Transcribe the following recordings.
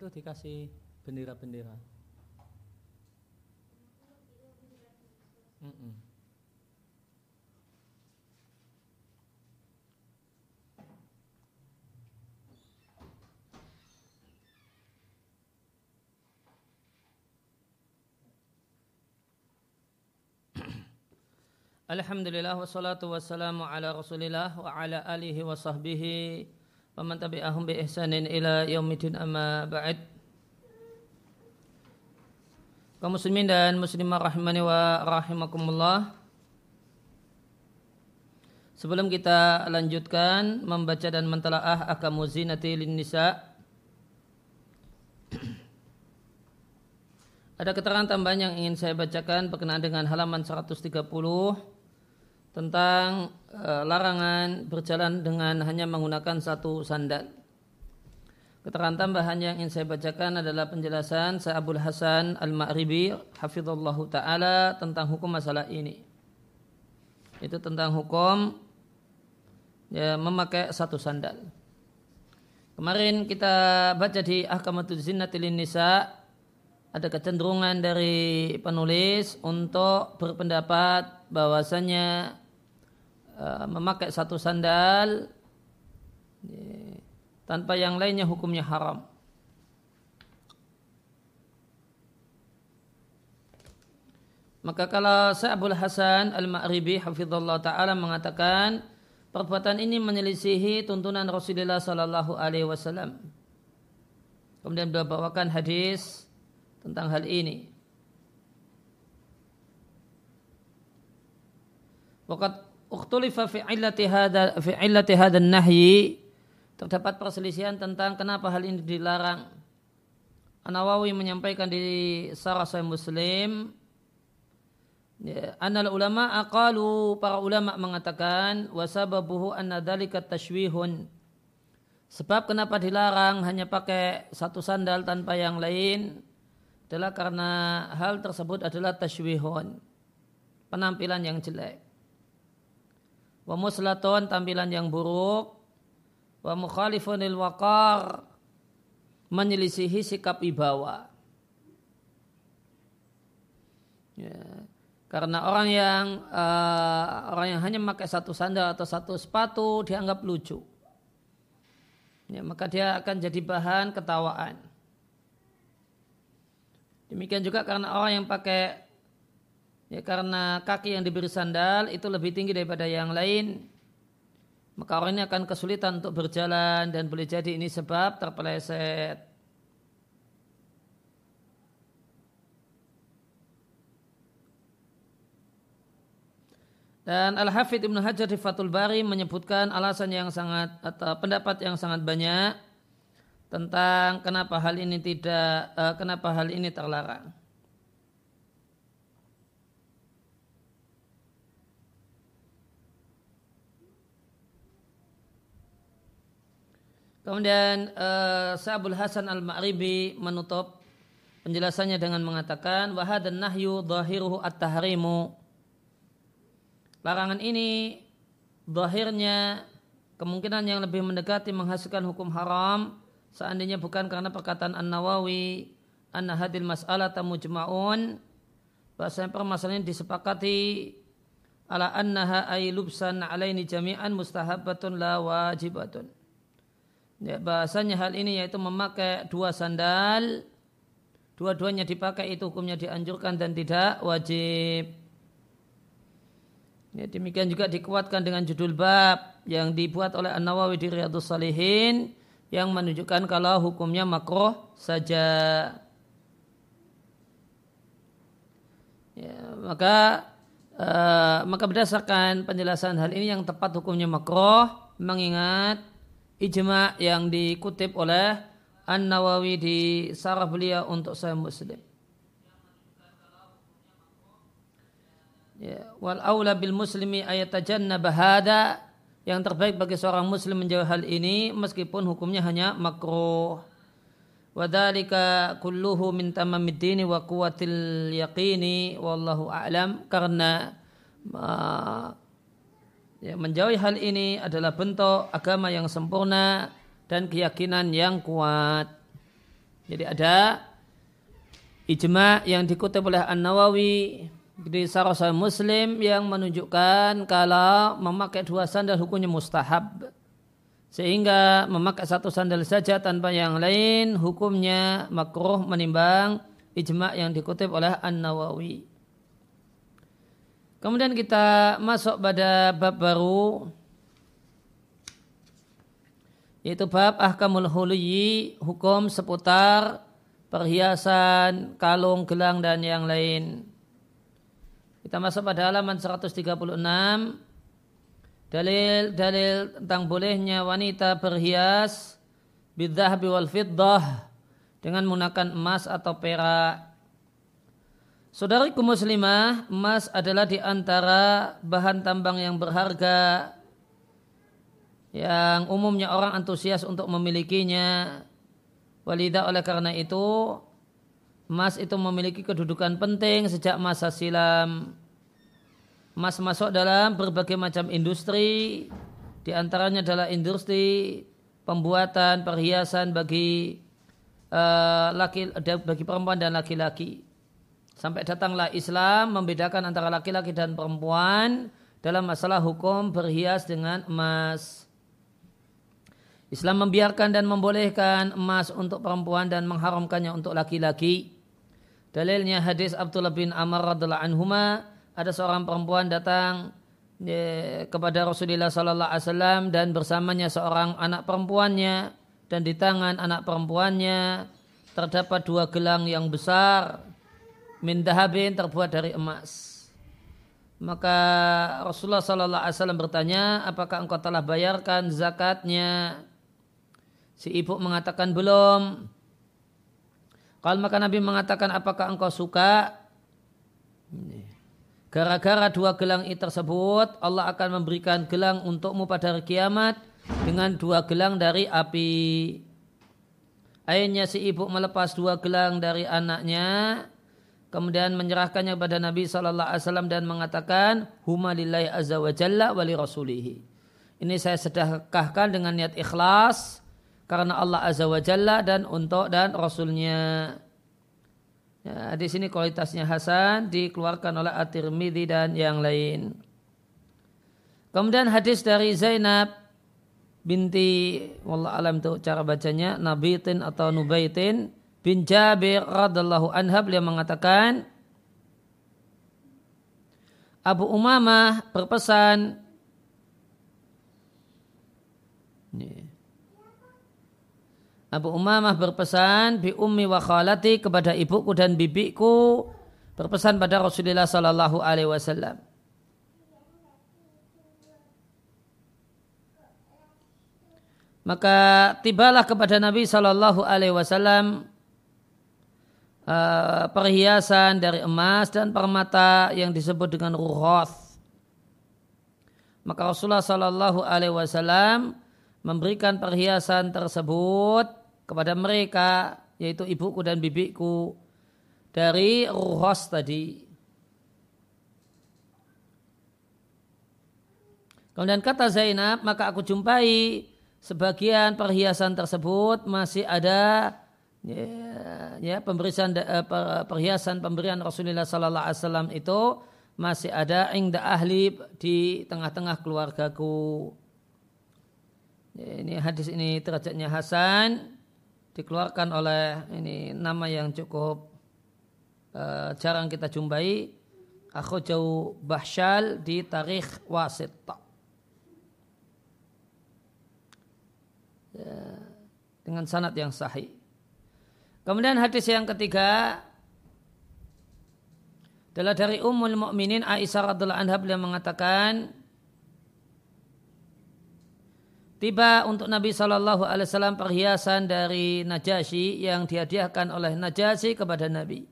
itu dikasih bendera-bendera. Mm -mm. Alhamdulillah wassalatu wassalamu ala rasulillah wa ala alihi wa sahbihi wa man tabi'ahum bi ihsanin ila yaumidin amma ba'd. Kaum muslimin dan muslimah rahimani wa rahimakumullah. Sebelum kita lanjutkan membaca dan mentelaah akamu zinati lin nisa Ada keterangan tambahan yang ingin saya bacakan berkenaan dengan halaman 130 tentang e, larangan berjalan dengan hanya menggunakan satu sandal. Keterangan tambahan yang ingin saya bacakan adalah penjelasan Syekh Abdul Hasan Al-Ma'ribi hafizallahu taala tentang hukum masalah ini. Itu tentang hukum ya, memakai satu sandal. Kemarin kita baca di Ahkamatul Zinnatil Nisa ada kecenderungan dari penulis untuk berpendapat bahwasanya uh, memakai satu sandal ya, tanpa yang lainnya hukumnya haram. Maka kalau Sa'abul Hasan Al-Ma'ribi hafizallahu taala mengatakan perbuatan ini menyelisihi tuntunan Rasulullah sallallahu alaihi wasallam. Kemudian beliau bawakan hadis tentang hal ini. Waqat ukhtulifa fi illati hadha fi nahyi terdapat perselisihan tentang kenapa hal ini dilarang. An-Nawawi menyampaikan di Sarah Sahih Muslim ya, Anal ulama aqalu para ulama mengatakan wasababuhu anna dzalika tashwihun. Sebab kenapa dilarang? Hanya pakai satu sandal tanpa yang lain adalah karena hal tersebut adalah tashwihun penampilan yang jelek wa muslaton tampilan yang buruk. Wa mukhalifunil waqar menyelisihi sikap ibawa. Ya. karena orang yang uh, orang yang hanya memakai satu sandal atau satu sepatu dianggap lucu. Ya, maka dia akan jadi bahan ketawaan. Demikian juga karena orang yang pakai Ya karena kaki yang diberi sandal itu lebih tinggi daripada yang lain. Maka orang ini akan kesulitan untuk berjalan dan boleh jadi ini sebab terpeleset. Dan Al-Hafidh Ibn Hajar di Fatul Bari menyebutkan alasan yang sangat atau pendapat yang sangat banyak tentang kenapa hal ini tidak uh, kenapa hal ini terlarang. Kemudian uh, Sa'abul Hasan Al-Ma'ribi menutup penjelasannya dengan mengatakan dan nahyu dhahiruhu at-tahrimu. Larangan ini zahirnya kemungkinan yang lebih mendekati menghasilkan hukum haram seandainya bukan karena perkataan An-Nawawi anna hadil mas'alah tamujma'un bahasanya permasalahan disepakati ala annaha ay lubsan alaini jami'an mustahabbatun la wajibatun Ya, bahasanya hal ini yaitu memakai dua sandal, dua-duanya dipakai itu hukumnya dianjurkan dan tidak wajib. Ya, demikian juga dikuatkan dengan judul bab yang dibuat oleh An-Nawawi di Riyadhus Salihin yang menunjukkan kalau hukumnya makruh saja. Ya, maka uh, maka berdasarkan penjelasan hal ini yang tepat hukumnya makruh mengingat ijma yang dikutip oleh An-Nawawi di sarah beliau untuk saya Muslim. Ya, wal aula bil muslimi ayatajannaba hada yang terbaik bagi seorang muslim menjauh hal ini meskipun hukumnya hanya makruh. Wadhalika kulluhu min tamamid dini wa quwwatil yaqini wallahu a'lam karena uh, Ya, menjauhi hal ini adalah bentuk agama yang sempurna dan keyakinan yang kuat. Jadi ada ijma yang dikutip oleh An-Nawawi di Sarasa Muslim yang menunjukkan kalau memakai dua sandal hukumnya mustahab. Sehingga memakai satu sandal saja tanpa yang lain hukumnya makruh menimbang ijma yang dikutip oleh An-Nawawi. Kemudian kita masuk pada bab baru yaitu bab ahkamul huliyi hukum seputar perhiasan, kalung, gelang dan yang lain. Kita masuk pada halaman 136 Dalil-dalil tentang bolehnya wanita berhias bidhahabi wal fiddah dengan menggunakan emas atau perak. Saudariku muslimah, emas adalah di antara bahan tambang yang berharga yang umumnya orang antusias untuk memilikinya. Walidah oleh karena itu emas itu memiliki kedudukan penting sejak masa silam. Emas masuk dalam berbagai macam industri, di antaranya adalah industri pembuatan perhiasan bagi uh, laki bagi perempuan dan laki-laki. Sampai datanglah Islam membedakan antara laki-laki dan perempuan dalam masalah hukum berhias dengan emas. Islam membiarkan dan membolehkan emas untuk perempuan dan mengharamkannya untuk laki-laki. Dalilnya hadis Abdullah bin Amr radhiallahu anhuma ada seorang perempuan datang ya, kepada Rasulullah Sallallahu Alaihi Wasallam dan bersamanya seorang anak perempuannya dan di tangan anak perempuannya terdapat dua gelang yang besar min dahabin terbuat dari emas. Maka Rasulullah Sallallahu Alaihi Wasallam bertanya, apakah engkau telah bayarkan zakatnya? Si ibu mengatakan belum. Kalau maka Nabi mengatakan, apakah engkau suka? Gara-gara dua gelang itu tersebut, Allah akan memberikan gelang untukmu pada hari kiamat dengan dua gelang dari api. Akhirnya si ibu melepas dua gelang dari anaknya, kemudian menyerahkannya kepada Nabi Shallallahu Alaihi Wasallam dan mengatakan, Huma lillahi azza wa jalla wali rasulihi. Ini saya sedekahkan dengan niat ikhlas karena Allah azza wa jalla dan untuk dan rasulnya. Ya, di sini kualitasnya Hasan dikeluarkan oleh At-Tirmidzi dan yang lain. Kemudian hadis dari Zainab binti wallah alam itu cara bacanya Nabitin atau Nubaitin bin Jabir radallahu anha beliau mengatakan Abu Umamah berpesan Abu Umamah berpesan bi ummi wa khalati kepada ibuku dan bibiku berpesan pada Rasulullah sallallahu alaihi wasallam. Maka tibalah kepada Nabi sallallahu alaihi wasallam uh, perhiasan dari emas dan permata yang disebut dengan ruhoth. Maka Rasulullah sallallahu alaihi wasallam memberikan perhiasan tersebut kepada mereka yaitu ibuku dan bibiku dari ruhos tadi. Kemudian kata Zainab, maka aku jumpai sebagian perhiasan tersebut masih ada ya, ya pemberian eh, perhiasan pemberian Rasulullah Sallallahu Alaihi Wasallam itu masih ada ingda ahli di tengah-tengah keluargaku. Ya, ini hadis ini derajatnya Hasan dikeluarkan oleh ini nama yang cukup uh, jarang kita jumpai. Aku jauh Bahsyal di tarikh Wasit. Ya, dengan sanad yang sahih kemudian hadis yang ketiga adalah dari Ummul Mukminin Aisyah radhiallahu anha beliau mengatakan Tiba untuk Nabi Shallallahu Alaihi Wasallam perhiasan dari Najasyi yang dihadiahkan oleh Najasyi kepada Nabi.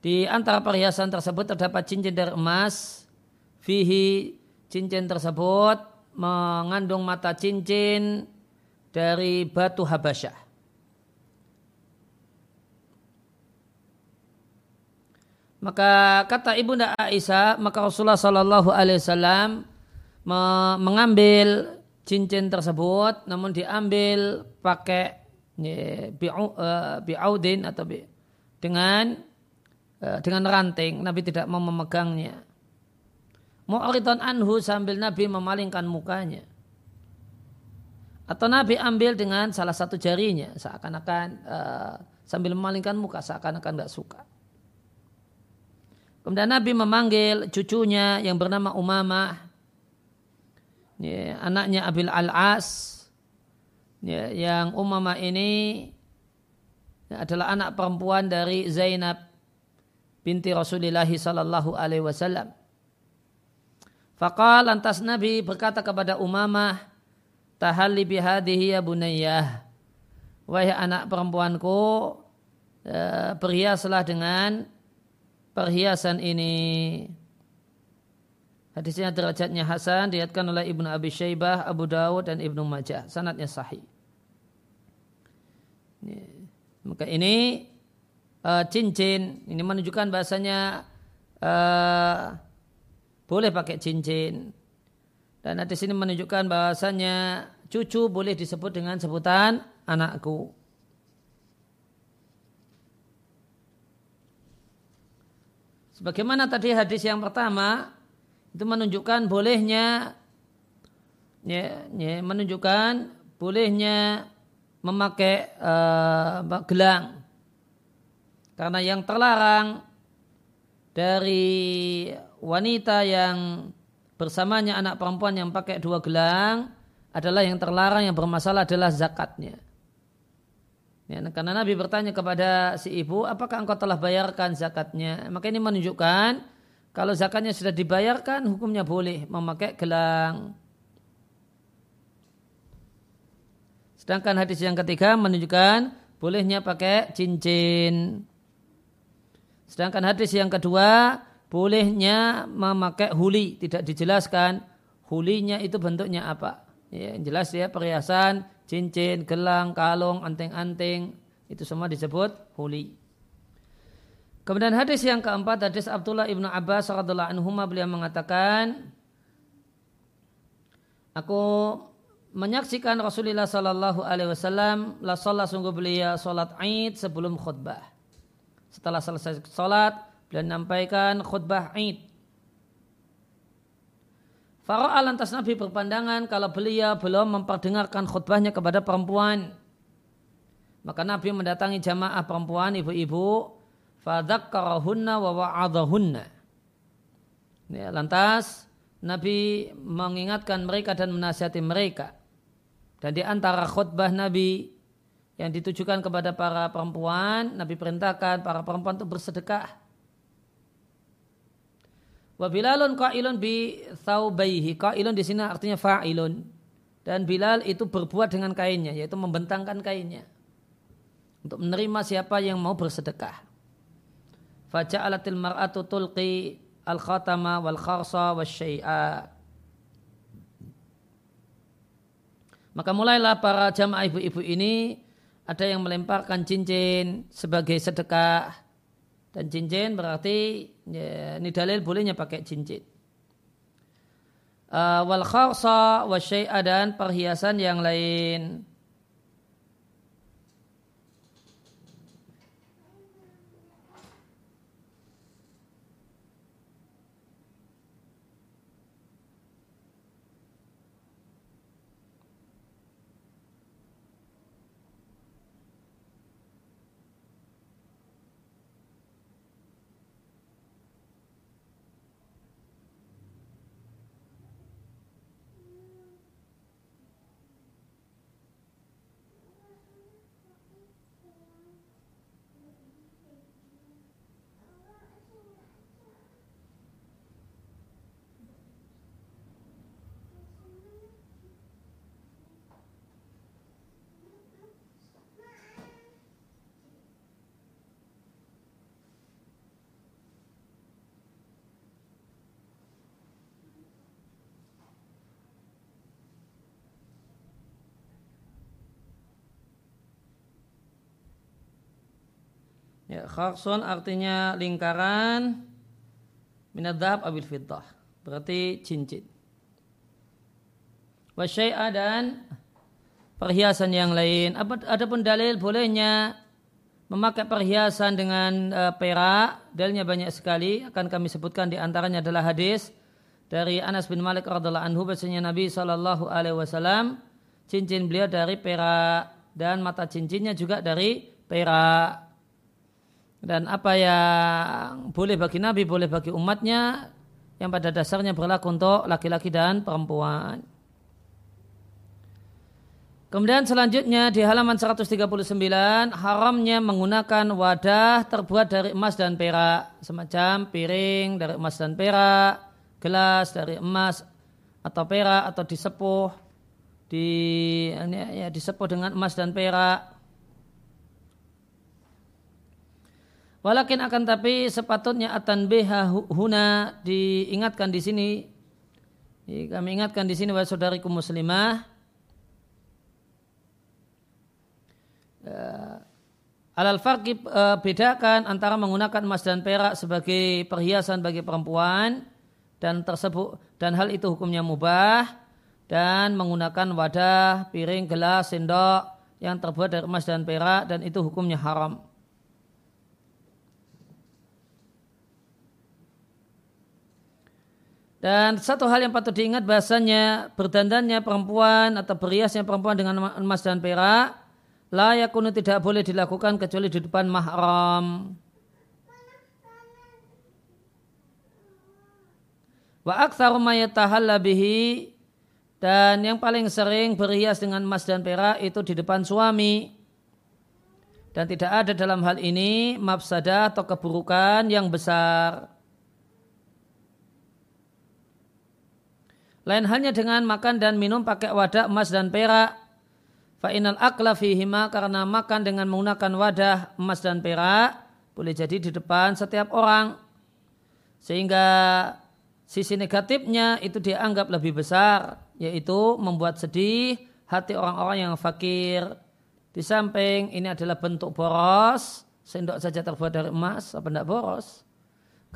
Di antara perhiasan tersebut terdapat cincin dari emas. Fihi cincin tersebut mengandung mata cincin dari batu Habasyah. Maka kata ibunda Aisyah, maka Rasulullah Shallallahu Alaihi Wasallam mengambil cincin tersebut namun diambil pakai ya, eh, bi'audin atau bi, dengan eh, dengan ranting. Nabi tidak mau memegangnya. Mu'ridan anhu sambil Nabi memalingkan mukanya. Atau Nabi ambil dengan salah satu jarinya seakan-akan uh, sambil memalingkan muka seakan-akan nggak suka. Kemudian Nabi memanggil cucunya yang bernama Umamah, ya, anaknya Abil Al-As, ya, yang Umamah ini adalah anak perempuan dari Zainab binti Rasulullah sallallahu alaihi wasallam. Fakal lantas Nabi berkata kepada Umamah, "Tahalli bihadihi ya bunayyah." Wahai anak perempuanku, berhiaslah dengan perhiasan ini. Hadisnya derajatnya Hasan diatkan oleh Ibnu Abi Syaibah, Abu Dawud dan Ibnu Majah. Sanatnya sahih. Maka ini uh, cincin ini menunjukkan bahasanya uh, boleh pakai cincin. Dan hadis ini menunjukkan bahasanya cucu boleh disebut dengan sebutan anakku. Sebagaimana tadi hadis yang pertama itu menunjukkan bolehnya ya, ya, menunjukkan bolehnya memakai uh, gelang karena yang terlarang dari wanita yang bersamanya anak perempuan yang pakai dua gelang adalah yang terlarang yang bermasalah adalah zakatnya. Ya, karena Nabi bertanya kepada si ibu, apakah engkau telah bayarkan zakatnya? Maka ini menunjukkan kalau zakatnya sudah dibayarkan, hukumnya boleh memakai gelang. Sedangkan hadis yang ketiga menunjukkan bolehnya pakai cincin. Sedangkan hadis yang kedua bolehnya memakai huli, tidak dijelaskan hulinya itu bentuknya apa. Ya, jelas ya perhiasan cincin, gelang, kalung, anting-anting, itu semua disebut huli. Kemudian hadis yang keempat, hadis Abdullah ibnu Abbas radhiallahu anhu beliau mengatakan, aku menyaksikan Rasulullah Sallallahu Alaihi Wasallam la sholat sungguh beliau sholat Aid sebelum khutbah. Setelah selesai sholat, beliau menyampaikan khutbah Aid. Farah lantas Nabi berpandangan kalau beliau belum memperdengarkan khutbahnya kepada perempuan. Maka Nabi mendatangi jamaah perempuan ibu-ibu. Fadakkarahunna wa wa'adahunna. Ya, lantas Nabi mengingatkan mereka dan menasihati mereka. Dan di antara khutbah Nabi yang ditujukan kepada para perempuan, Nabi perintahkan para perempuan untuk bersedekah Wa Bilalun qailun bi thawbaihi. Qailun di sini artinya fa'ilun. Dan Bilal itu berbuat dengan kainnya, yaitu membentangkan kainnya. Untuk menerima siapa yang mau bersedekah. Faja'alatil mar'atu tulqi al-khatama wal kharsa wa syai'a. Maka mulailah para jamaah ibu-ibu ini ada yang melemparkan cincin sebagai sedekah dan cincin berarti ya, ini dalil bolehnya pakai cincin. Uh, wal kharsa wa dan perhiasan yang lain. Ya, kharsun artinya lingkaran minadhab abil fitah. Berarti cincin. Wasyai'a dan perhiasan yang lain. Adapun dalil bolehnya memakai perhiasan dengan uh, perak, dalilnya banyak sekali. Akan kami sebutkan di antaranya adalah hadis dari Anas bin Malik radhiallahu anhu bahwasanya Nabi Shallallahu alaihi wasallam cincin beliau dari perak dan mata cincinnya juga dari perak. Dan apa yang boleh bagi Nabi, boleh bagi umatnya, yang pada dasarnya berlaku untuk laki-laki dan perempuan. Kemudian selanjutnya di halaman 139 haramnya menggunakan wadah terbuat dari emas dan perak semacam piring dari emas dan perak, gelas dari emas atau perak atau disepuh di ya, disepuh dengan emas dan perak. Walakin akan tapi sepatutnya atan beha huna diingatkan di sini. Kami ingatkan di sini wahai saudariku muslimah uh, alal farqi uh, bedakan antara menggunakan emas dan perak sebagai perhiasan bagi perempuan dan tersebut dan hal itu hukumnya mubah dan menggunakan wadah, piring, gelas, sendok yang terbuat dari emas dan perak dan itu hukumnya haram. Dan satu hal yang patut diingat bahasanya berdandannya perempuan atau beriasnya perempuan dengan emas dan perak layakunu tidak boleh dilakukan kecuali di depan mahram. Wa aktsaru ma bihi dan yang paling sering berhias dengan emas dan perak itu di depan suami. Dan tidak ada dalam hal ini mafsadah atau keburukan yang besar. Lain halnya dengan makan dan minum pakai wadah emas dan perak Fa'inal akla fihima karena makan dengan menggunakan wadah emas dan perak boleh jadi di depan setiap orang. Sehingga sisi negatifnya itu dianggap lebih besar yaitu membuat sedih hati orang-orang yang fakir. Di samping ini adalah bentuk boros, sendok saja terbuat dari emas, apa tidak boros?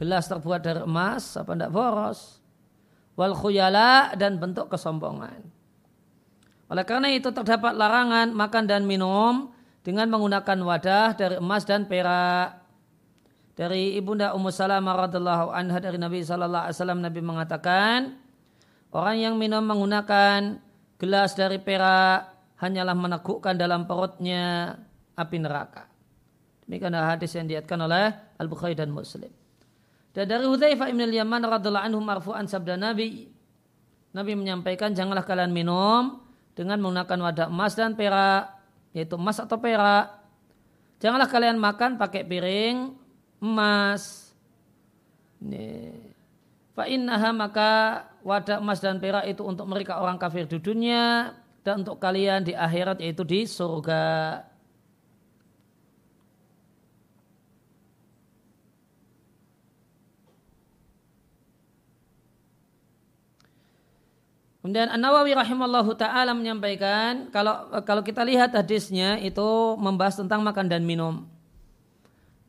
Gelas terbuat dari emas, apa tidak boros? Wal khuyala dan bentuk kesombongan. Oleh karena itu terdapat larangan makan dan minum dengan menggunakan wadah dari emas dan perak. Dari ibunda Ummu Salamah radhiallahu anha dari Nabi sallallahu alaihi wasallam Nabi mengatakan orang yang minum menggunakan gelas dari perak hanyalah menegukkan dalam perutnya api neraka. Demikian hadis yang diatkan oleh Al-Bukhari dan Muslim. Dan dari Hudzaifah bin Yaman radhiallahu anhu marfu'an sabda Nabi Nabi menyampaikan janganlah kalian minum dengan menggunakan wadah emas dan perak, yaitu emas atau perak. Janganlah kalian makan pakai piring emas. Fa'innaha maka wadah emas dan perak itu untuk mereka orang kafir di dunia dan untuk kalian di akhirat yaitu di surga. Kemudian An-Nawawi rahimallahu taala menyampaikan kalau kalau kita lihat hadisnya itu membahas tentang makan dan minum.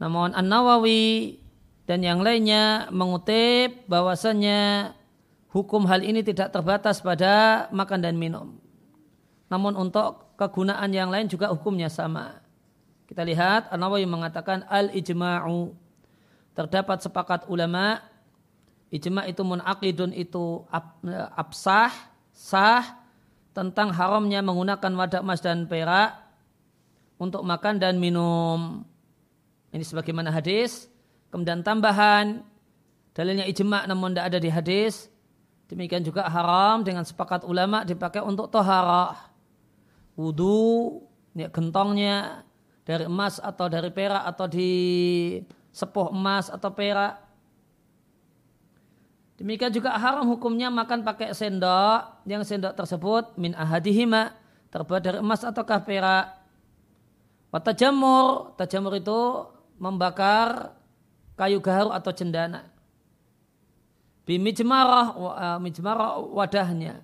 Namun An-Nawawi dan yang lainnya mengutip bahwasannya hukum hal ini tidak terbatas pada makan dan minum. Namun untuk kegunaan yang lain juga hukumnya sama. Kita lihat An-Nawawi mengatakan al-ijma'u terdapat sepakat ulama ijma itu munaqidun itu absah sah tentang haramnya menggunakan wadah emas dan perak untuk makan dan minum. Ini sebagaimana hadis. Kemudian tambahan, dalilnya ijma namun tidak ada di hadis. Demikian juga haram dengan sepakat ulama dipakai untuk toharah. Wudhu, ya, gentongnya dari emas atau dari perak atau di sepuh emas atau perak Demikian juga haram hukumnya makan pakai sendok yang sendok tersebut min ahadihima terbuat dari emas atau perak. Watajamur, tajamur itu membakar kayu gaharu atau cendana. Bimijmarah, uh, mijmarah wadahnya.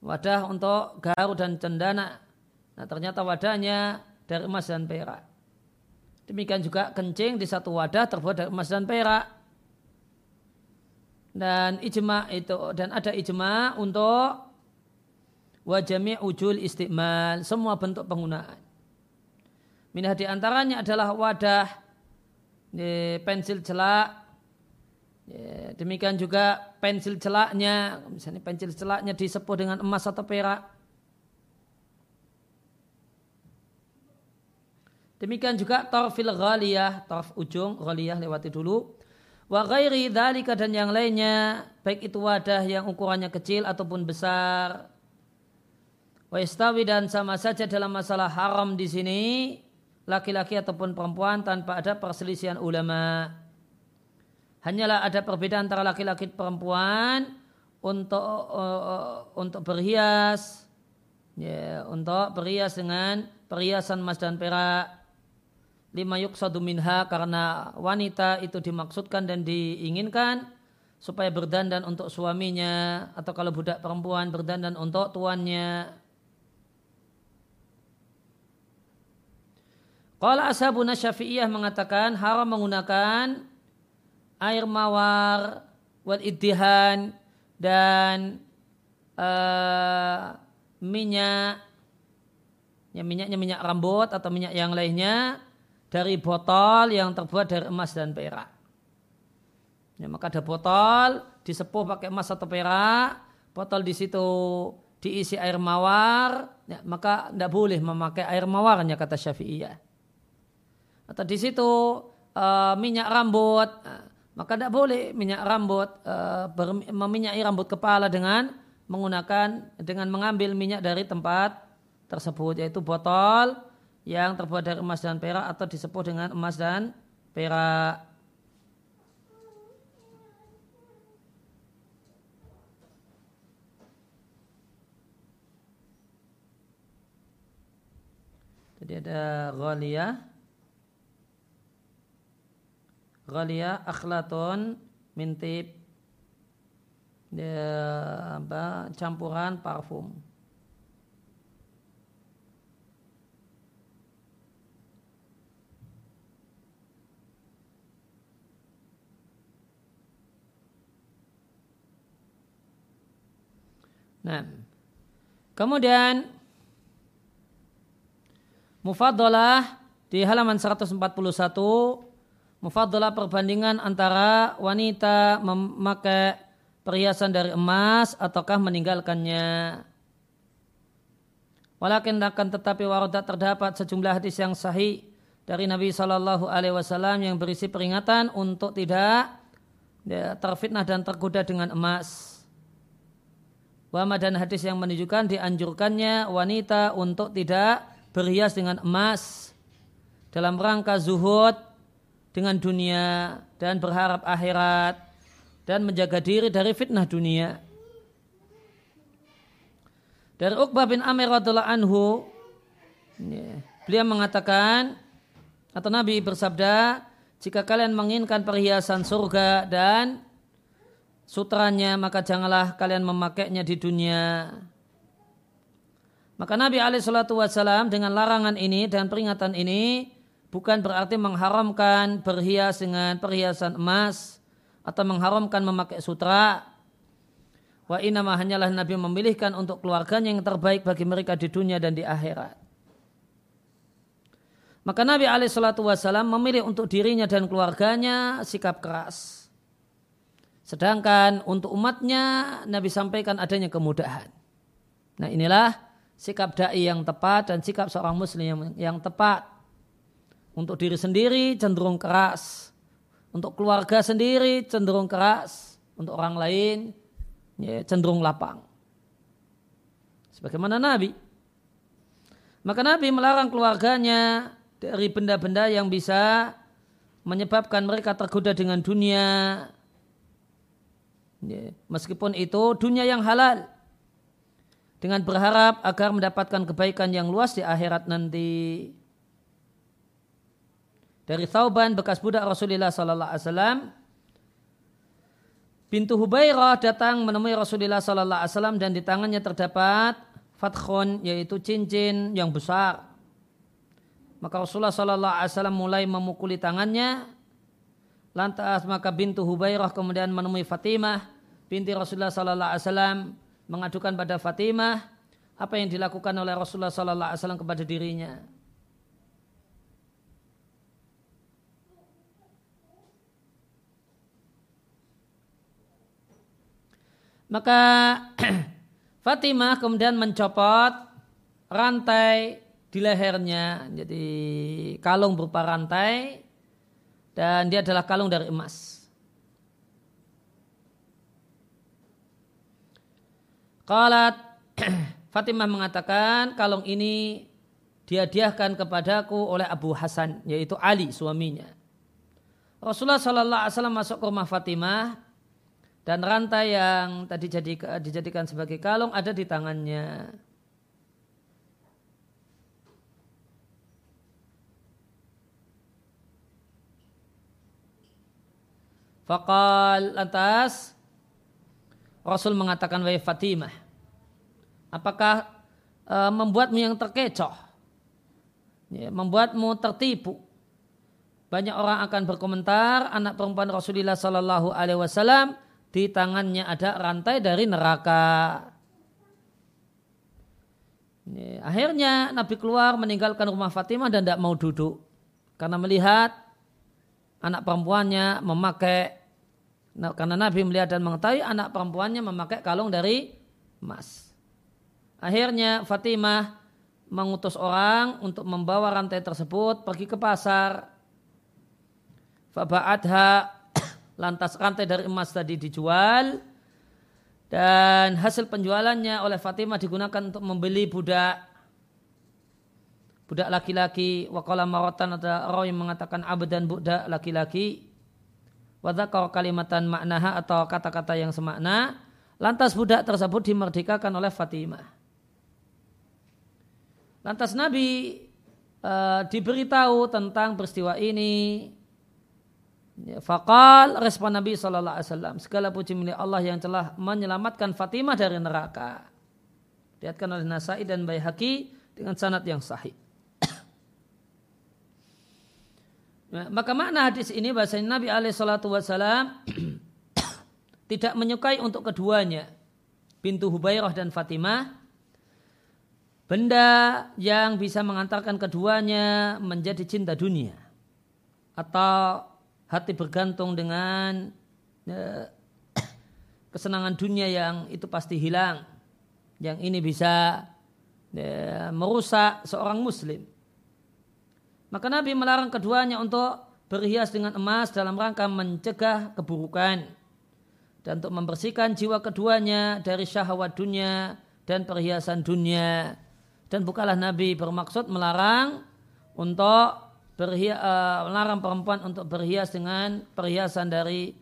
Wadah untuk gaharu dan cendana. Nah ternyata wadahnya dari emas dan perak. Demikian juga kencing di satu wadah terbuat dari emas dan perak dan ijma itu dan ada ijma untuk wa jami' ujul istimal semua bentuk penggunaan. Minah di antaranya adalah wadah pensil celak demikian juga pensil celaknya misalnya pensil celaknya disepuh dengan emas atau perak. Demikian juga torfil ghaliyah torf ujung ghaliyah lewati dulu Wa ghairi dhalika dan yang lainnya, baik itu wadah yang ukurannya kecil ataupun besar. Wa istawi dan sama saja dalam masalah haram di sini, laki-laki ataupun perempuan tanpa ada perselisihan ulama. Hanyalah ada perbedaan antara laki-laki perempuan untuk uh, untuk berhias, ya, untuk berhias dengan perhiasan emas dan perak lima yuksadu minha karena wanita itu dimaksudkan dan diinginkan supaya berdandan untuk suaminya atau kalau budak perempuan berdandan untuk tuannya. Kalau ashabuna syafi'iyah mengatakan haram menggunakan air mawar, wal dan uh, minyak ya minyaknya minyak rambut atau minyak yang lainnya dari botol yang terbuat dari emas dan perak. Ya, maka ada botol disepuh pakai emas atau perak, botol di situ diisi air mawar, ya, maka tidak boleh memakai air mawarnya kata Syafi'iyah. Atau di situ uh, minyak rambut, uh, maka tidak boleh minyak rambut uh, meminyaki rambut kepala dengan menggunakan dengan mengambil minyak dari tempat tersebut yaitu botol yang terbuat dari emas dan perak atau disebut dengan emas dan perak. Jadi ada ghaliyah ghaliyah akhlaton mintip apa campuran parfum. Nah, kemudian mufadalah di halaman 141 mufadalah perbandingan antara wanita memakai perhiasan dari emas ataukah meninggalkannya. Walakin akan tetapi warodat terdapat sejumlah hadis yang sahih dari Nabi Shallallahu Alaihi Wasallam yang berisi peringatan untuk tidak ya, terfitnah dan tergoda dengan emas. Wama dan hadis yang menunjukkan dianjurkannya wanita untuk tidak berhias dengan emas dalam rangka zuhud dengan dunia dan berharap akhirat dan menjaga diri dari fitnah dunia. Dari Uqbah bin Amir radhiallahu anhu, beliau mengatakan atau Nabi bersabda, jika kalian menginginkan perhiasan surga dan sutranya maka janganlah kalian memakainya di dunia. Maka Nabi Alaihissalam dengan larangan ini dan peringatan ini bukan berarti mengharamkan berhias dengan perhiasan emas atau mengharamkan memakai sutra. Wa inama hanyalah Nabi memilihkan untuk keluarganya yang terbaik bagi mereka di dunia dan di akhirat. Maka Nabi Alaihissalam memilih untuk dirinya dan keluarganya sikap keras Sedangkan untuk umatnya Nabi sampaikan adanya kemudahan. Nah inilah sikap da'i yang tepat dan sikap seorang muslim yang, yang tepat. Untuk diri sendiri cenderung keras. Untuk keluarga sendiri cenderung keras. Untuk orang lain ya, cenderung lapang. Sebagaimana Nabi. Maka Nabi melarang keluarganya dari benda-benda yang bisa menyebabkan mereka tergoda dengan dunia, meskipun itu dunia yang halal. Dengan berharap agar mendapatkan kebaikan yang luas di akhirat nanti. Dari Thauban bekas budak Rasulullah sallallahu alaihi wasallam Pintu Hubairah datang menemui Rasulullah sallallahu alaihi wasallam dan di tangannya terdapat fathun yaitu cincin yang besar. Maka Rasulullah sallallahu alaihi wasallam mulai memukuli tangannya Lantas maka bintu Hubairah kemudian menemui Fatimah binti Rasulullah sallallahu alaihi wasallam mengadukan pada Fatimah apa yang dilakukan oleh Rasulullah Sallallahu Alaihi Wasallam kepada dirinya. Maka Fatimah kemudian mencopot rantai di lehernya. Jadi kalung berupa rantai dan dia adalah kalung dari emas. Qalat Fatimah mengatakan kalung ini dihadiahkan kepadaku oleh Abu Hasan yaitu Ali suaminya. Rasulullah Shallallahu Alaihi Wasallam masuk ke rumah Fatimah dan rantai yang tadi dijadikan sebagai kalung ada di tangannya. Fakal lantas Rasul mengatakan wahai Fatimah, apakah e, membuatmu yang terkecoh, ya, membuatmu tertipu? Banyak orang akan berkomentar anak perempuan Rasulullah Sallallahu Alaihi Wasallam di tangannya ada rantai dari neraka. Akhirnya Nabi keluar meninggalkan rumah Fatimah dan tidak mau duduk. Karena melihat anak perempuannya memakai, karena Nabi melihat dan mengetahui anak perempuannya memakai kalung dari emas. Akhirnya Fatimah mengutus orang untuk membawa rantai tersebut pergi ke pasar. Faba'adha lantas rantai dari emas tadi dijual dan hasil penjualannya oleh Fatimah digunakan untuk membeli budak budak laki-laki wakala marotan ada orang yang mengatakan dan budak laki-laki wadakar kalimatan maknaha atau kata-kata yang semakna lantas budak tersebut dimerdekakan oleh Fatimah lantas Nabi uh, diberitahu tentang peristiwa ini Ya, Fakal respon Nabi Sallallahu Alaihi Wasallam segala puji milik Allah yang telah menyelamatkan Fatimah dari neraka. Diatkan oleh Nasai dan Baihaqi dengan sanad yang sahih. Nah, maka makna hadis ini bahasa Nabi alaihi salatu wasallam tidak menyukai untuk keduanya pintu Hubairah dan Fatimah benda yang bisa mengantarkan keduanya menjadi cinta dunia atau hati bergantung dengan ya, kesenangan dunia yang itu pasti hilang. Yang ini bisa ya, merusak seorang muslim. Maka Nabi melarang keduanya untuk berhias dengan emas dalam rangka mencegah keburukan dan untuk membersihkan jiwa keduanya dari syahwat dunia dan perhiasan dunia. Dan bukalah Nabi bermaksud melarang untuk berhias, uh, eh, melarang perempuan untuk berhias dengan perhiasan dari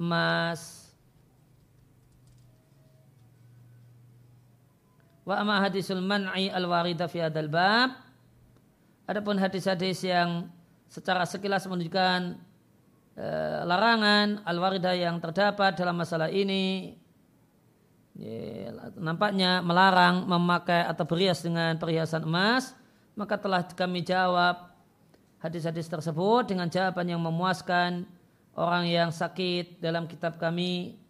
emas. Wa amma hadisul man'i al-warida fi hadal bab. Adapun hadis-hadis yang secara sekilas menunjukkan uh, larangan al-waridah yang terdapat dalam masalah ini ya, nampaknya melarang memakai atau berhias dengan perhiasan emas maka telah kami jawab hadis-hadis tersebut dengan jawaban yang memuaskan orang yang sakit dalam kitab kami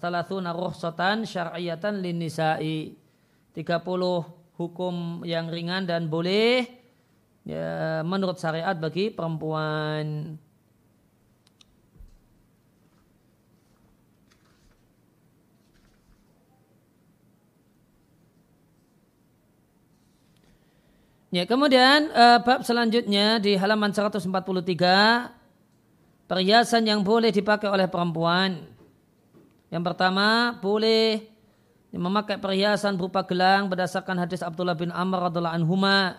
Thalathuna ruhsatan syar'iyatan lin nisa'i 30 hukum yang ringan dan boleh ya, menurut syariat bagi perempuan. Ya, kemudian uh, bab selanjutnya di halaman 143 perhiasan yang boleh dipakai oleh perempuan. Yang pertama, boleh memakai perhiasan berupa gelang berdasarkan hadis Abdullah bin Amr radhiallahu anhuma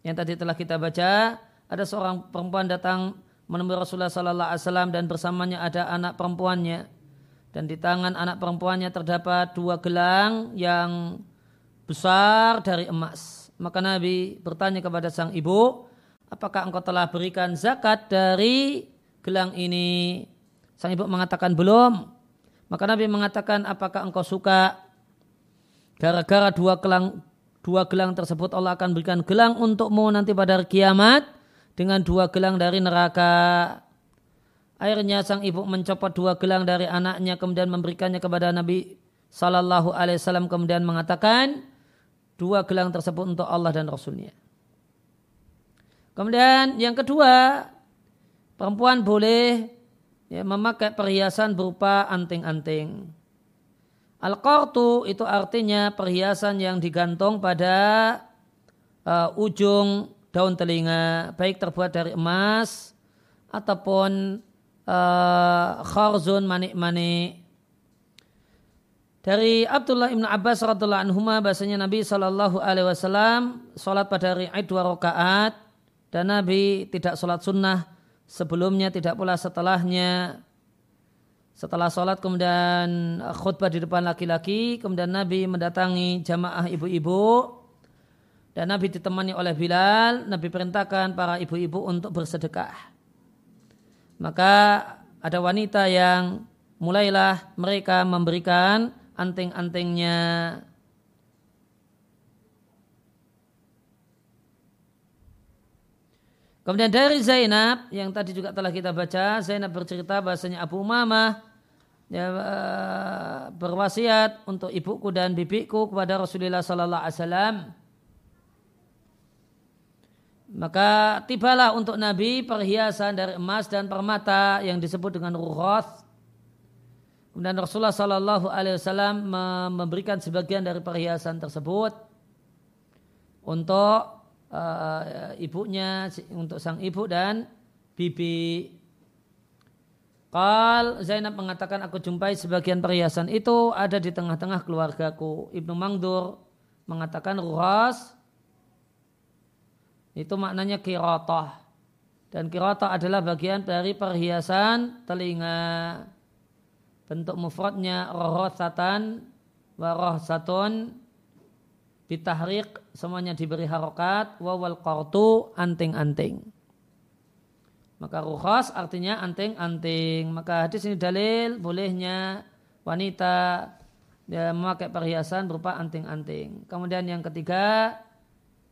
yang tadi telah kita baca. Ada seorang perempuan datang menemui Rasulullah sallallahu alaihi wasallam dan bersamanya ada anak perempuannya. Dan di tangan anak perempuannya terdapat dua gelang yang besar dari emas. Maka Nabi bertanya kepada sang ibu, apakah engkau telah berikan zakat dari gelang ini? Sang ibu mengatakan belum. Maka Nabi mengatakan, apakah engkau suka gara-gara dua gelang dua gelang tersebut Allah akan berikan gelang untukmu nanti pada hari kiamat dengan dua gelang dari neraka. Akhirnya sang ibu mencopot dua gelang dari anaknya kemudian memberikannya kepada Nabi Sallallahu Alaihi Wasallam kemudian mengatakan dua gelang tersebut untuk Allah dan Rasulnya. Kemudian yang kedua, perempuan boleh ya, memakai perhiasan berupa anting-anting. Al-qartu itu artinya perhiasan yang digantung pada uh, ujung daun telinga, baik terbuat dari emas ataupun uh, kharzun manik-manik dari Abdullah ibn Abbas radhiallahu anhu bahasanya Nabi Shallallahu Alaihi Wasallam sholat pada hari Aid dua rakaat dan Nabi tidak sholat sunnah sebelumnya tidak pula setelahnya. Setelah sholat kemudian khutbah di depan laki-laki kemudian Nabi mendatangi jamaah ibu-ibu. Dan Nabi ditemani oleh Bilal. Nabi perintahkan para ibu-ibu untuk bersedekah. Maka ada wanita yang mulailah mereka memberikan anting-antingnya. Kemudian dari Zainab yang tadi juga telah kita baca, Zainab bercerita bahasanya Abu Umamah ya, eh, berwasiat untuk ibuku dan bibiku kepada Rasulullah Sallallahu Alaihi Wasallam. Maka tibalah untuk Nabi perhiasan dari emas dan permata yang disebut dengan ruhoth Kemudian Rasulullah Sallallahu Alaihi Wasallam memberikan sebagian dari perhiasan tersebut untuk uh, ibunya, untuk sang ibu dan bibi. Kal Zainab mengatakan aku jumpai sebagian perhiasan itu ada di tengah-tengah keluargaku. Ibnu Mangdur mengatakan ruhas itu maknanya kirotah. Dan kirotah adalah bagian dari perhiasan telinga bentuk mufradnya rohsatan warohsatun bitahrik semuanya diberi harokat wawal qartu anting-anting. Maka rukhas artinya anting-anting. Maka hadis ini dalil bolehnya wanita ya, memakai perhiasan berupa anting-anting. Kemudian yang ketiga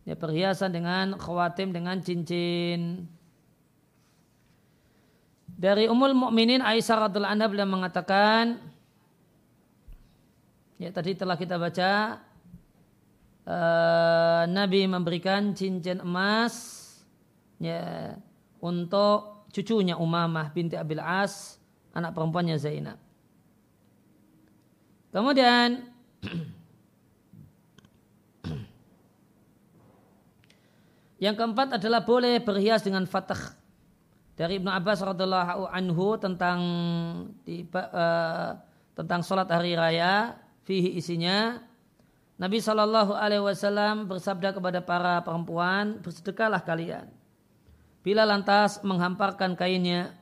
ya perhiasan dengan khawatim dengan cincin. Dari Ummul Mukminin Aisyah radhiallahu anha beliau mengatakan ya tadi telah kita baca uh, Nabi memberikan cincin emas ya untuk cucunya Umamah binti Abil As anak perempuannya Zainab. Kemudian yang keempat adalah boleh berhias dengan fatah dari Ibnu Abbas radhiallahu anhu tentang di, uh, tentang sholat hari raya fihi isinya Nabi Shallallahu Alaihi Wasallam bersabda kepada para perempuan bersedekahlah kalian. Bila lantas menghamparkan kainnya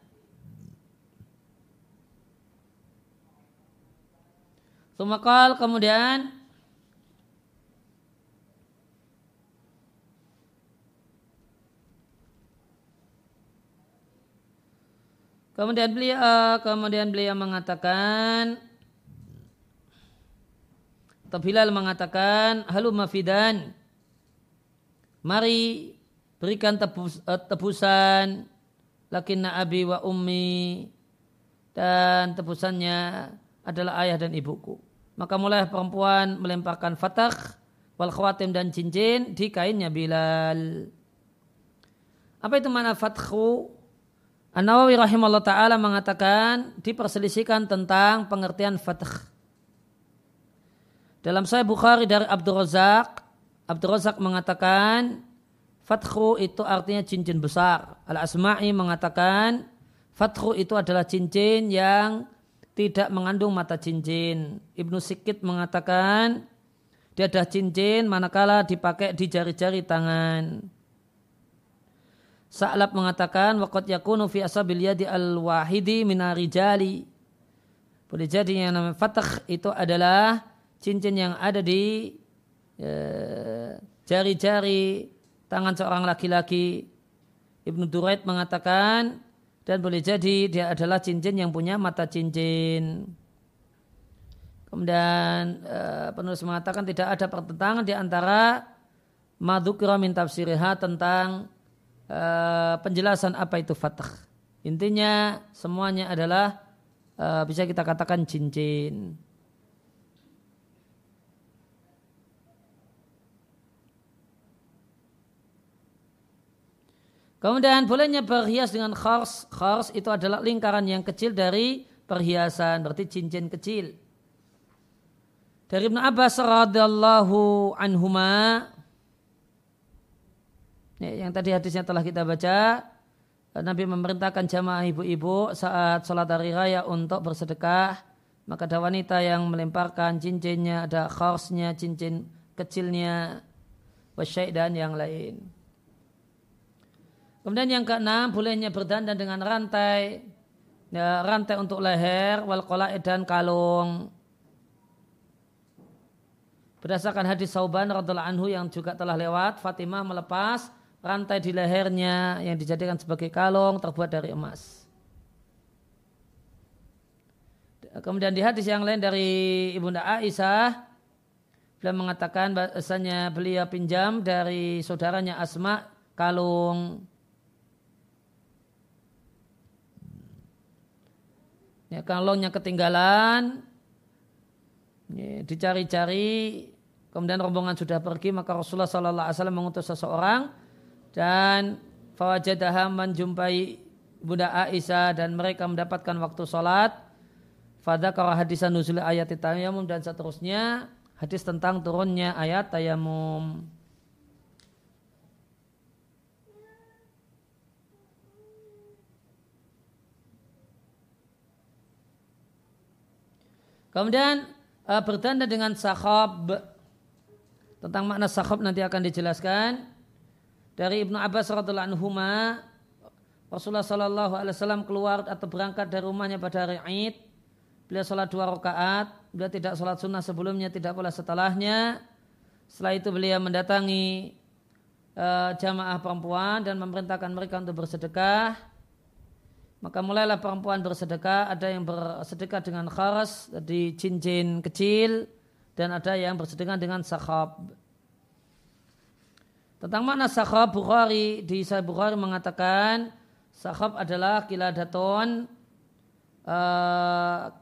Sumakal kemudian Kemudian beliau eh, kemudian beliau mengatakan atau Bilal mengatakan halumma fidan mari berikan tebus, eh, tebusan lakinna abi wa ummi dan tebusannya adalah ayah dan ibuku. Maka mulai perempuan melemparkan fatah wal khawatim dan cincin di kainnya Bilal. Apa itu mana fathu? An-Nawawi rahimahullah ta'ala mengatakan diperselisihkan tentang pengertian fath. Dalam saya Bukhari dari Abdul Razak, Abdul Razak mengatakan fathu itu artinya cincin besar. Al-Asma'i mengatakan fathu itu adalah cincin yang tidak mengandung mata cincin. Ibnu Sikit mengatakan dia ada cincin manakala dipakai di jari-jari tangan. Sa'lab mengatakan waqad yakunu fi asabil yadi al-wahidi minarijali. Boleh jadi yang namanya fatah itu adalah cincin yang ada di ya, jari-jari tangan seorang laki-laki. Ibnu Duraid mengatakan dan boleh jadi dia adalah cincin yang punya mata cincin. Kemudian uh, penulis mengatakan tidak ada pertentangan di antara madhukira min tafsiriha tentang uh, penjelasan apa itu fatah. Intinya semuanya adalah bisa kita katakan cincin. Kemudian bolehnya berhias dengan khars. Khars itu adalah lingkaran yang kecil dari perhiasan, berarti cincin kecil. Dari Ibn Abbas radhiyallahu anhuma ya, yang tadi hadisnya telah kita baca Nabi memerintahkan jamaah ibu-ibu saat sholat hari raya untuk bersedekah maka ada wanita yang melemparkan cincinnya ada kharsnya cincin kecilnya wasyai dan yang lain kemudian yang keenam bolehnya berdandan dengan rantai. Ya, rantai untuk leher wal dan kalung. Berdasarkan hadis Sauban radhiallahu anhu yang juga telah lewat, Fatimah melepas rantai di lehernya yang dijadikan sebagai kalung terbuat dari emas. Kemudian di hadis yang lain dari Ibunda Aisyah, beliau mengatakan bahasanya beliau pinjam dari saudaranya Asma kalung ya, kalungnya ketinggalan ya, dicari-cari kemudian rombongan sudah pergi maka Rasulullah Sallallahu Alaihi Wasallam mengutus seseorang dan fawajadaha menjumpai Bunda Aisyah dan mereka mendapatkan waktu sholat. Fadzakara hadisan nuzul ayat tayamum dan seterusnya hadis tentang turunnya ayat tayamum Kemudian uh, bertanda dengan sahab tentang makna sahab nanti akan dijelaskan dari Ibnu Abbas radhiallahu anhu Rasulullah Shallallahu Alaihi Wasallam keluar atau berangkat dari rumahnya pada hari Id. Beliau sholat dua rakaat. Beliau tidak sholat sunnah sebelumnya, tidak pula setelahnya. Setelah itu beliau mendatangi uh, jamaah perempuan dan memerintahkan mereka untuk bersedekah. Maka mulailah perempuan bersedekah. Ada yang bersedekah dengan kharas di cincin kecil dan ada yang bersedekah dengan sakhab. Tentang mana sakhab Bukhari di Sahih Bukhari mengatakan sakhab adalah kiladaton uh,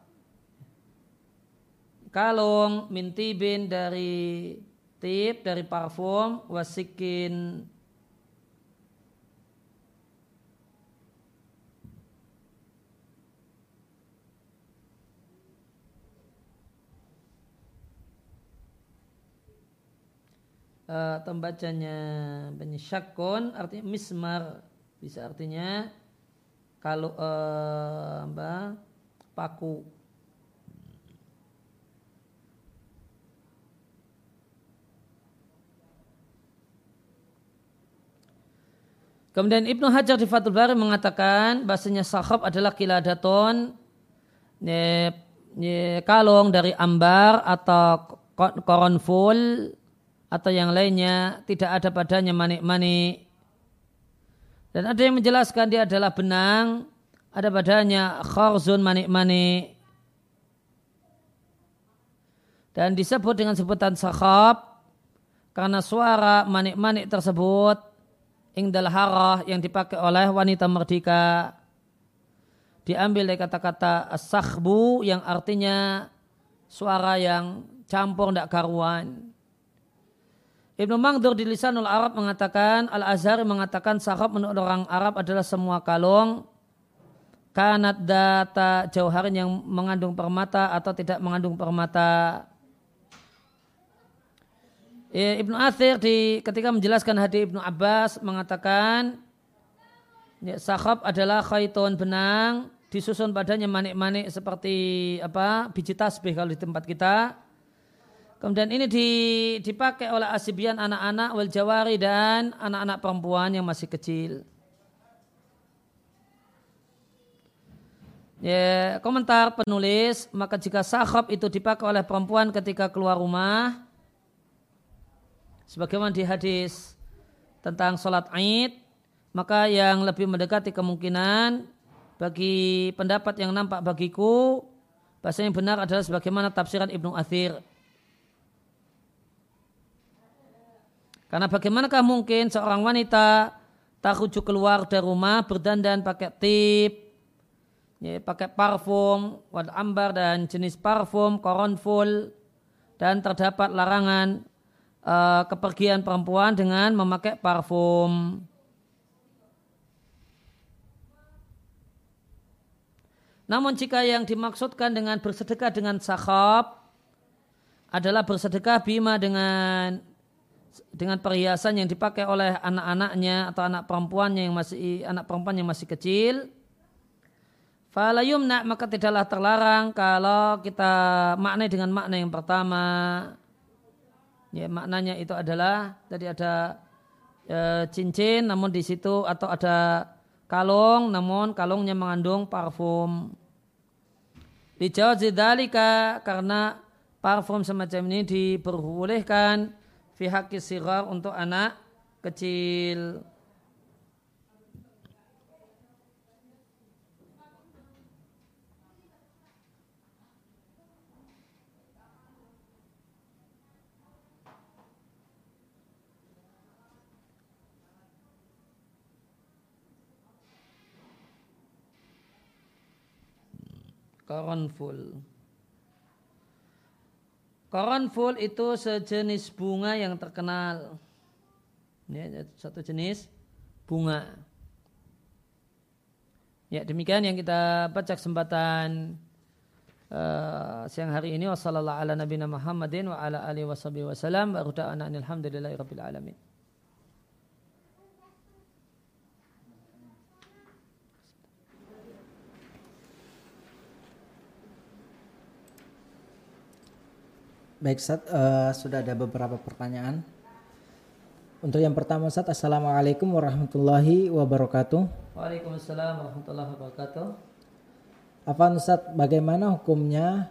kalung mintibin dari tip dari parfum wasikin uh, tembacanya penyesyakon artinya mismar bisa artinya kalau uh, apa paku. Kemudian Ibnu Hajar di Fathul Bari mengatakan bahasanya sahab adalah kiladaton ye, ye, kalung dari ambar atau koronful atau yang lainnya tidak ada padanya manik-manik. Dan ada yang menjelaskan dia adalah benang, ada padanya kharzun manik-manik. Dan disebut dengan sebutan sakhab karena suara manik-manik tersebut ingdal harah yang dipakai oleh wanita merdeka diambil dari kata-kata sakhbu yang artinya suara yang campur tidak karuan. Ibnu Mangdur di Lisanul Arab mengatakan, Al-Azhar mengatakan sahab menurut orang Arab adalah semua kalung kanat data jauharin yang mengandung permata atau tidak mengandung permata. Ya, Ibnu Athir di, ketika menjelaskan hadis Ibnu Abbas mengatakan ya, sahab adalah khaitun benang disusun padanya manik-manik seperti apa biji tasbih kalau di tempat kita Kemudian ini dipakai oleh asibian anak-anak wal jawari dan anak-anak perempuan yang masih kecil. Ya, komentar penulis, maka jika sahab itu dipakai oleh perempuan ketika keluar rumah, sebagaimana di hadis tentang sholat Id, maka yang lebih mendekati kemungkinan bagi pendapat yang nampak bagiku, bahasa yang benar adalah sebagaimana tafsiran Ibnu Athir Karena bagaimanakah mungkin seorang wanita tak rujuk keluar dari rumah berdandan pakai tip, ya, pakai parfum, wad ambar dan jenis parfum, koronful, dan terdapat larangan uh, kepergian perempuan dengan memakai parfum. Namun jika yang dimaksudkan dengan bersedekah dengan sahab adalah bersedekah bima dengan dengan perhiasan yang dipakai oleh anak-anaknya atau anak perempuannya yang masih anak perempuan yang masih kecil. Falayumna maka tidaklah terlarang kalau kita maknai dengan makna yang pertama. Ya, maknanya itu adalah tadi ada e, cincin namun di situ atau ada kalung namun kalungnya mengandung parfum. Dijawab zidalika karena parfum semacam ini diperbolehkan fi haqqi sigar untuk anak kecil. Karanful. Karanful itu sejenis bunga yang terkenal. Ya, satu jenis bunga. Ya, demikian yang kita baca kesempatan uh, siang hari ini. Wassalamualaikum ala nabiyina Muhammadin wa ala alihi wasallam. Wa alhamdulillahi rabbil alamin. Baik, Sat, uh, sudah ada beberapa pertanyaan. Untuk yang pertama, Sat, Assalamualaikum warahmatullahi wabarakatuh. Waalaikumsalam warahmatullahi wabarakatuh. Apa Ustaz, bagaimana hukumnya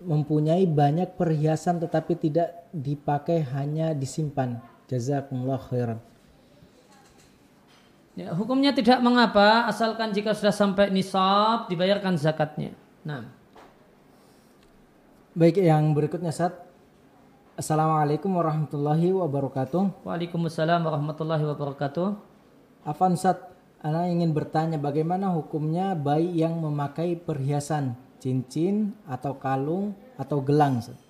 mempunyai banyak perhiasan tetapi tidak dipakai hanya disimpan? Jazakumullah khairan. Ya, hukumnya tidak mengapa asalkan jika sudah sampai nisab dibayarkan zakatnya. Nah. Baik, yang berikutnya saat Assalamualaikum warahmatullahi wabarakatuh. Waalaikumsalam warahmatullahi wabarakatuh. Afan Sat, Ana ingin bertanya bagaimana hukumnya bayi yang memakai perhiasan cincin atau kalung atau gelang? Sat?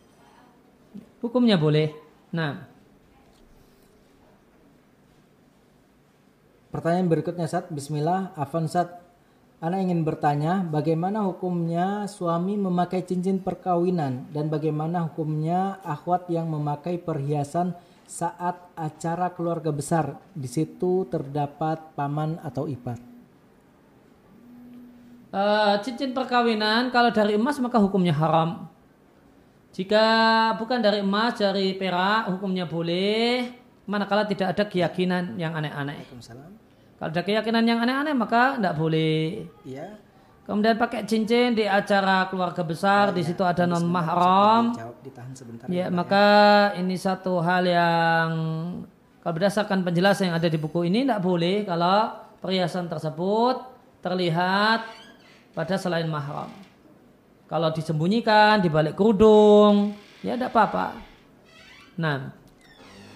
Hukumnya boleh. Nah. Pertanyaan berikutnya Sat, Bismillah, Afan Sat, Ana ingin bertanya, bagaimana hukumnya suami memakai cincin perkawinan dan bagaimana hukumnya akhwat yang memakai perhiasan saat acara keluarga besar. Di situ terdapat paman atau ipar. Uh, cincin perkawinan kalau dari emas maka hukumnya haram. Jika bukan dari emas, dari perak hukumnya boleh. Manakala tidak ada keyakinan yang aneh-aneh. Kalau ada keyakinan yang aneh-aneh maka tidak boleh. Iya. Kemudian pakai cincin di acara keluarga besar, ya, di situ ada non mahram. Ya, maka ya. ini satu hal yang kalau berdasarkan penjelasan yang ada di buku ini tidak boleh kalau perhiasan tersebut terlihat pada selain mahram. Kalau disembunyikan di balik kerudung, ya tidak apa-apa. Nah,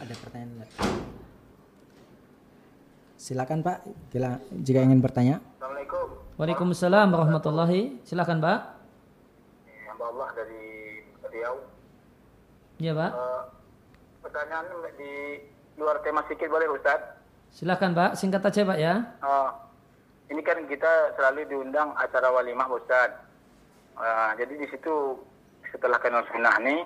ada pertanyaan Silakan Pak, Gila, jika ingin bertanya. Assalamualaikum. Waalaikumsalam warahmatullahi. Silakan Pak. Hamba Allah dari Riau. Iya Pak. Uh, pertanyaan di luar tema sedikit boleh Ustaz? Silakan Pak, singkat aja Pak ya. Uh, ini kan kita selalu diundang acara walimah Ustaz. Uh, jadi di situ setelah kenal sunnah nih,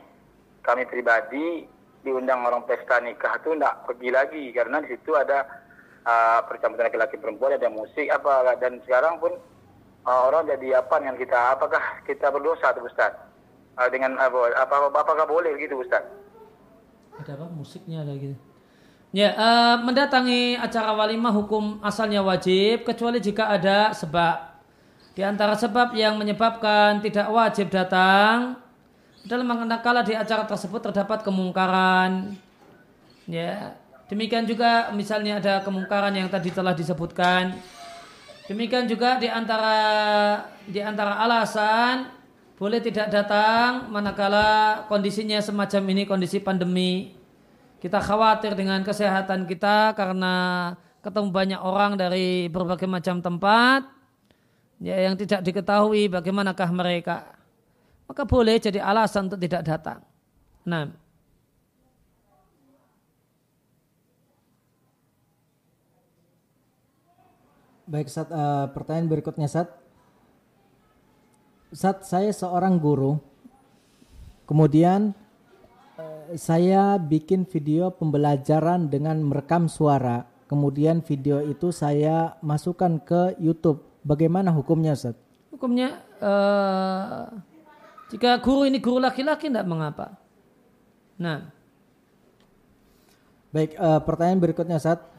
kami pribadi diundang orang pesta nikah itu tidak pergi lagi karena di situ ada uh, percampuran laki-laki perempuan ada musik apa dan sekarang pun uh, orang jadi apa dengan kita? Apakah kita berdosa tuh Ustaz? Uh, dengan apa, apa apakah boleh gitu Ustaz? Ada apa? Musiknya ada gitu. Ya uh, mendatangi acara walimah hukum asalnya wajib kecuali jika ada sebab. Di antara sebab yang menyebabkan tidak wajib datang dalam manakala di acara tersebut terdapat kemungkaran. Ya Demikian juga misalnya ada kemungkaran yang tadi telah disebutkan. Demikian juga di antara di antara alasan boleh tidak datang manakala kondisinya semacam ini kondisi pandemi. Kita khawatir dengan kesehatan kita karena ketemu banyak orang dari berbagai macam tempat ya yang tidak diketahui bagaimanakah mereka. Maka boleh jadi alasan untuk tidak datang. Nah, Baik, Sat, uh, pertanyaan berikutnya, Sat. saat saya seorang guru, kemudian eh, saya bikin video pembelajaran dengan merekam suara, kemudian video itu saya masukkan ke YouTube. Bagaimana hukumnya, Ustaz? Hukumnya uh, jika guru ini guru laki-laki tidak mengapa. Nah. Baik, uh, pertanyaan berikutnya, Ustaz.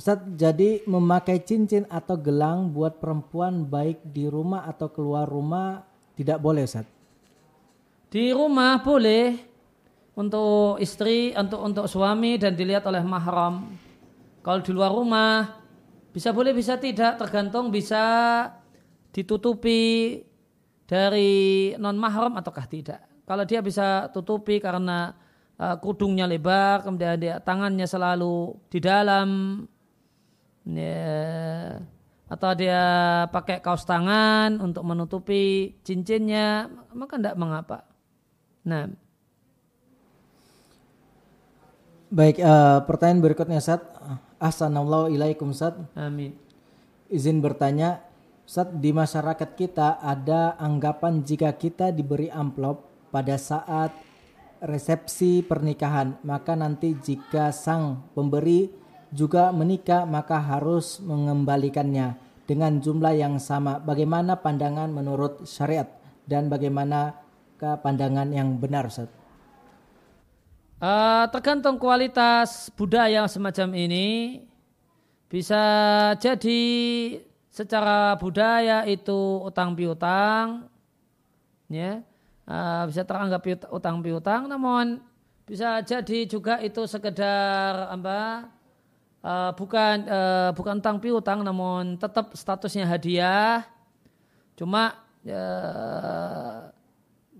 Ustaz, jadi memakai cincin atau gelang buat perempuan baik di rumah atau keluar rumah tidak boleh, Ustaz? Di rumah boleh untuk istri, untuk untuk suami dan dilihat oleh mahram. Kalau di luar rumah bisa boleh bisa tidak tergantung bisa ditutupi dari non mahram ataukah tidak. Kalau dia bisa tutupi karena uh, kudungnya lebar, kemudian dia tangannya selalu di dalam ya, atau dia pakai kaos tangan untuk menutupi cincinnya, maka tidak mengapa. Nah. Baik, uh, pertanyaan berikutnya Ustaz. Assalamualaikum ilaikum Ustaz. Amin. Izin bertanya, Ustaz, di masyarakat kita ada anggapan jika kita diberi amplop pada saat resepsi pernikahan, maka nanti jika sang pemberi juga menikah maka harus mengembalikannya dengan jumlah yang sama. Bagaimana pandangan menurut syariat dan bagaimana ke pandangan yang benar? Uh, tergantung kualitas budaya semacam ini bisa jadi secara budaya itu utang piutang ya uh, bisa teranggap utang piutang namun bisa jadi juga itu sekedar apa uh, bukan uh, bukan utang piutang namun tetap statusnya hadiah. Cuma uh,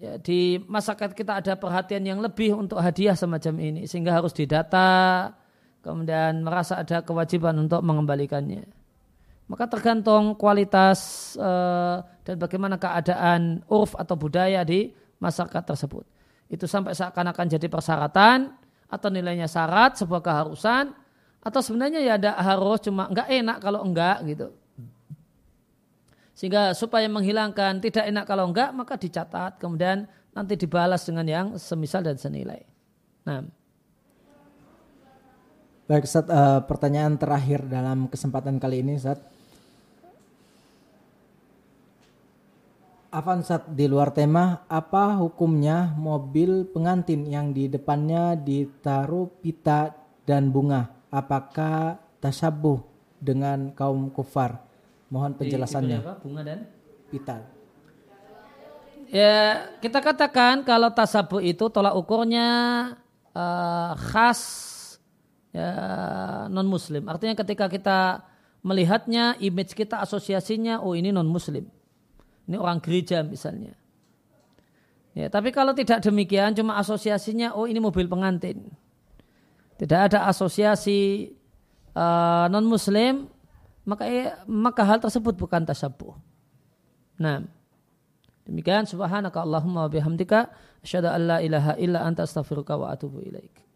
ya, di masyarakat kita ada perhatian yang lebih untuk hadiah semacam ini sehingga harus didata kemudian merasa ada kewajiban untuk mengembalikannya. Maka tergantung kualitas uh, dan bagaimana keadaan urf atau budaya di masyarakat tersebut. Itu sampai seakan-akan jadi persyaratan atau nilainya syarat sebuah keharusan atau sebenarnya ya ada harus cuma enggak enak kalau enggak gitu. Sehingga supaya menghilangkan tidak enak kalau enggak maka dicatat kemudian nanti dibalas dengan yang semisal dan senilai. Nah. Baik, Ustaz, uh, pertanyaan terakhir dalam kesempatan kali ini, Ustaz. Avansat di luar tema, apa hukumnya mobil pengantin yang di depannya ditaruh pita dan bunga? Apakah tasabuh dengan kaum kufar? Mohon penjelasannya. Apa? Bunga dan pita. Ya, kita katakan kalau tasabuh itu tolak ukurnya uh, khas ya, non muslim. Artinya ketika kita melihatnya, image kita, asosiasinya, oh ini non muslim. Ini orang gereja misalnya. Ya, tapi kalau tidak demikian, cuma asosiasinya, oh ini mobil pengantin tidak ada asosiasi uh, non muslim maka maka hal tersebut bukan tasabuh. Nah, demikian subhanaka Allahumma wa bihamdika asyhadu an la ilaha illa anta astaghfiruka wa atubu ilaik.